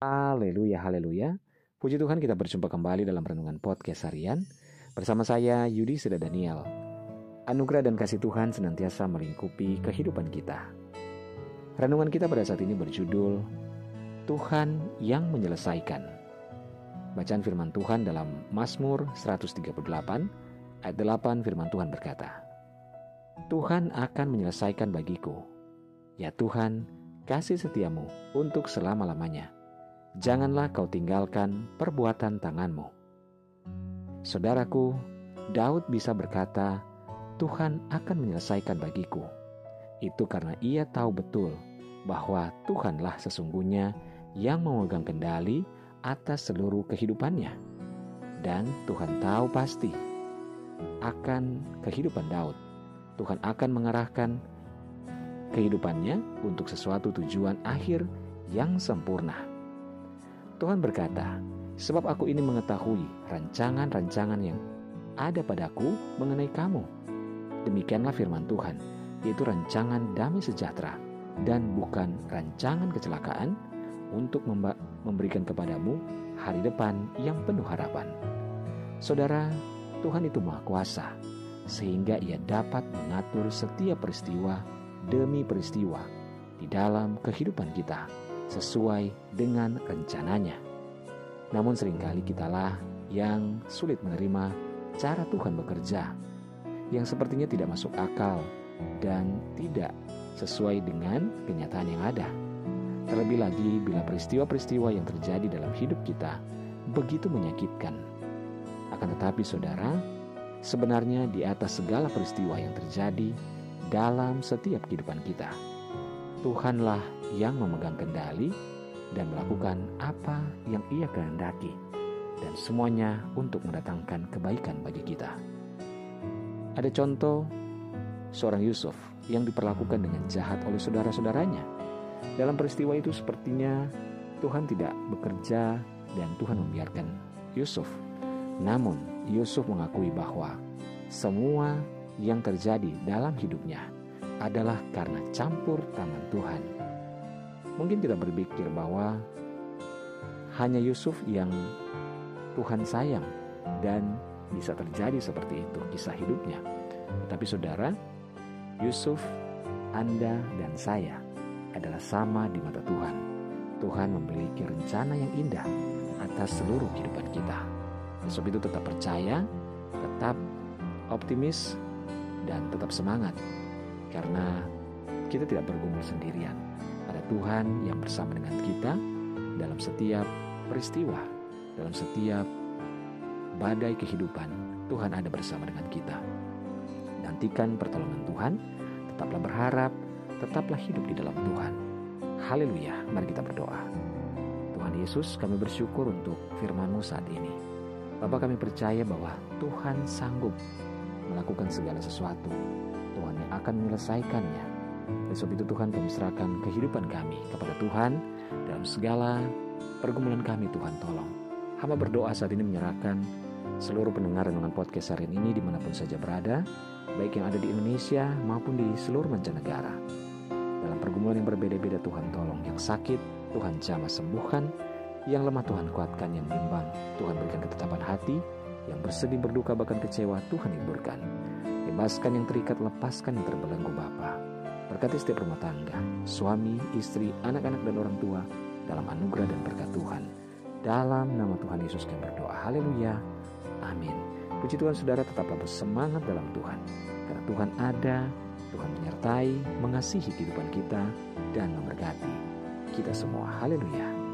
Haleluya, haleluya. Puji Tuhan kita berjumpa kembali dalam Renungan Podcast Harian bersama saya Yudi Seda Daniel. Anugerah dan kasih Tuhan senantiasa melingkupi kehidupan kita. Renungan kita pada saat ini berjudul Tuhan yang menyelesaikan. Bacaan firman Tuhan dalam Mazmur 138 ayat 8 firman Tuhan berkata, Tuhan akan menyelesaikan bagiku. Ya Tuhan, kasih setiamu untuk selama-lamanya janganlah kau tinggalkan perbuatan tanganmu. Saudaraku, Daud bisa berkata, Tuhan akan menyelesaikan bagiku. Itu karena ia tahu betul bahwa Tuhanlah sesungguhnya yang memegang kendali atas seluruh kehidupannya. Dan Tuhan tahu pasti akan kehidupan Daud. Tuhan akan mengarahkan kehidupannya untuk sesuatu tujuan akhir yang sempurna. Tuhan berkata, "Sebab aku ini mengetahui rancangan-rancangan yang ada padaku mengenai kamu." Demikianlah firman Tuhan, yaitu rancangan damai sejahtera dan bukan rancangan kecelakaan untuk memberikan kepadamu hari depan yang penuh harapan. Saudara, Tuhan itu Maha Kuasa, sehingga Ia dapat mengatur setiap peristiwa demi peristiwa di dalam kehidupan kita sesuai dengan rencananya. Namun sering kali kitalah yang sulit menerima cara Tuhan bekerja yang sepertinya tidak masuk akal dan tidak sesuai dengan kenyataan yang ada. Terlebih lagi bila peristiwa-peristiwa yang terjadi dalam hidup kita begitu menyakitkan. Akan tetapi saudara, sebenarnya di atas segala peristiwa yang terjadi dalam setiap kehidupan kita, Tuhanlah yang memegang kendali dan melakukan apa yang ia kehendaki dan semuanya untuk mendatangkan kebaikan bagi kita. Ada contoh seorang Yusuf yang diperlakukan dengan jahat oleh saudara-saudaranya. Dalam peristiwa itu sepertinya Tuhan tidak bekerja dan Tuhan membiarkan Yusuf. Namun Yusuf mengakui bahwa semua yang terjadi dalam hidupnya adalah karena campur tangan Tuhan Mungkin kita berpikir bahwa hanya Yusuf yang Tuhan sayang dan bisa terjadi seperti itu kisah hidupnya. Tapi saudara, Yusuf, Anda dan saya adalah sama di mata Tuhan. Tuhan memiliki rencana yang indah atas seluruh kehidupan kita. Sebab itu tetap percaya, tetap optimis, dan tetap semangat. Karena kita tidak bergumul sendirian. Ada Tuhan yang bersama dengan kita dalam setiap peristiwa, dalam setiap badai kehidupan. Tuhan ada bersama dengan kita. Nantikan pertolongan Tuhan, tetaplah berharap, tetaplah hidup di dalam Tuhan. Haleluya, mari kita berdoa. Tuhan Yesus, kami bersyukur untuk firman-Mu saat ini. Bapak kami percaya bahwa Tuhan sanggup melakukan segala sesuatu. Tuhan yang akan menyelesaikannya oleh sebab itu Tuhan kami serahkan kehidupan kami kepada Tuhan dalam segala pergumulan kami Tuhan tolong. Hamba berdoa saat ini menyerahkan seluruh pendengar dengan podcast hari ini di mana pun saja berada, baik yang ada di Indonesia maupun di seluruh mancanegara. Dalam pergumulan yang berbeda-beda Tuhan tolong, yang sakit Tuhan jamah sembuhkan, yang lemah Tuhan kuatkan, yang bimbang Tuhan berikan ketetapan hati, yang bersedih berduka bahkan kecewa Tuhan hiburkan. Bebaskan yang terikat, lepaskan yang terbelenggu Bapa. Berkati setiap rumah tangga, suami, istri, anak-anak dan orang tua dalam anugerah dan berkat Tuhan. Dalam nama Tuhan Yesus kami berdoa. Haleluya. Amin. Puji Tuhan saudara tetaplah bersemangat dalam Tuhan. Karena Tuhan ada, Tuhan menyertai, mengasihi kehidupan kita, dan memberkati kita semua. Haleluya.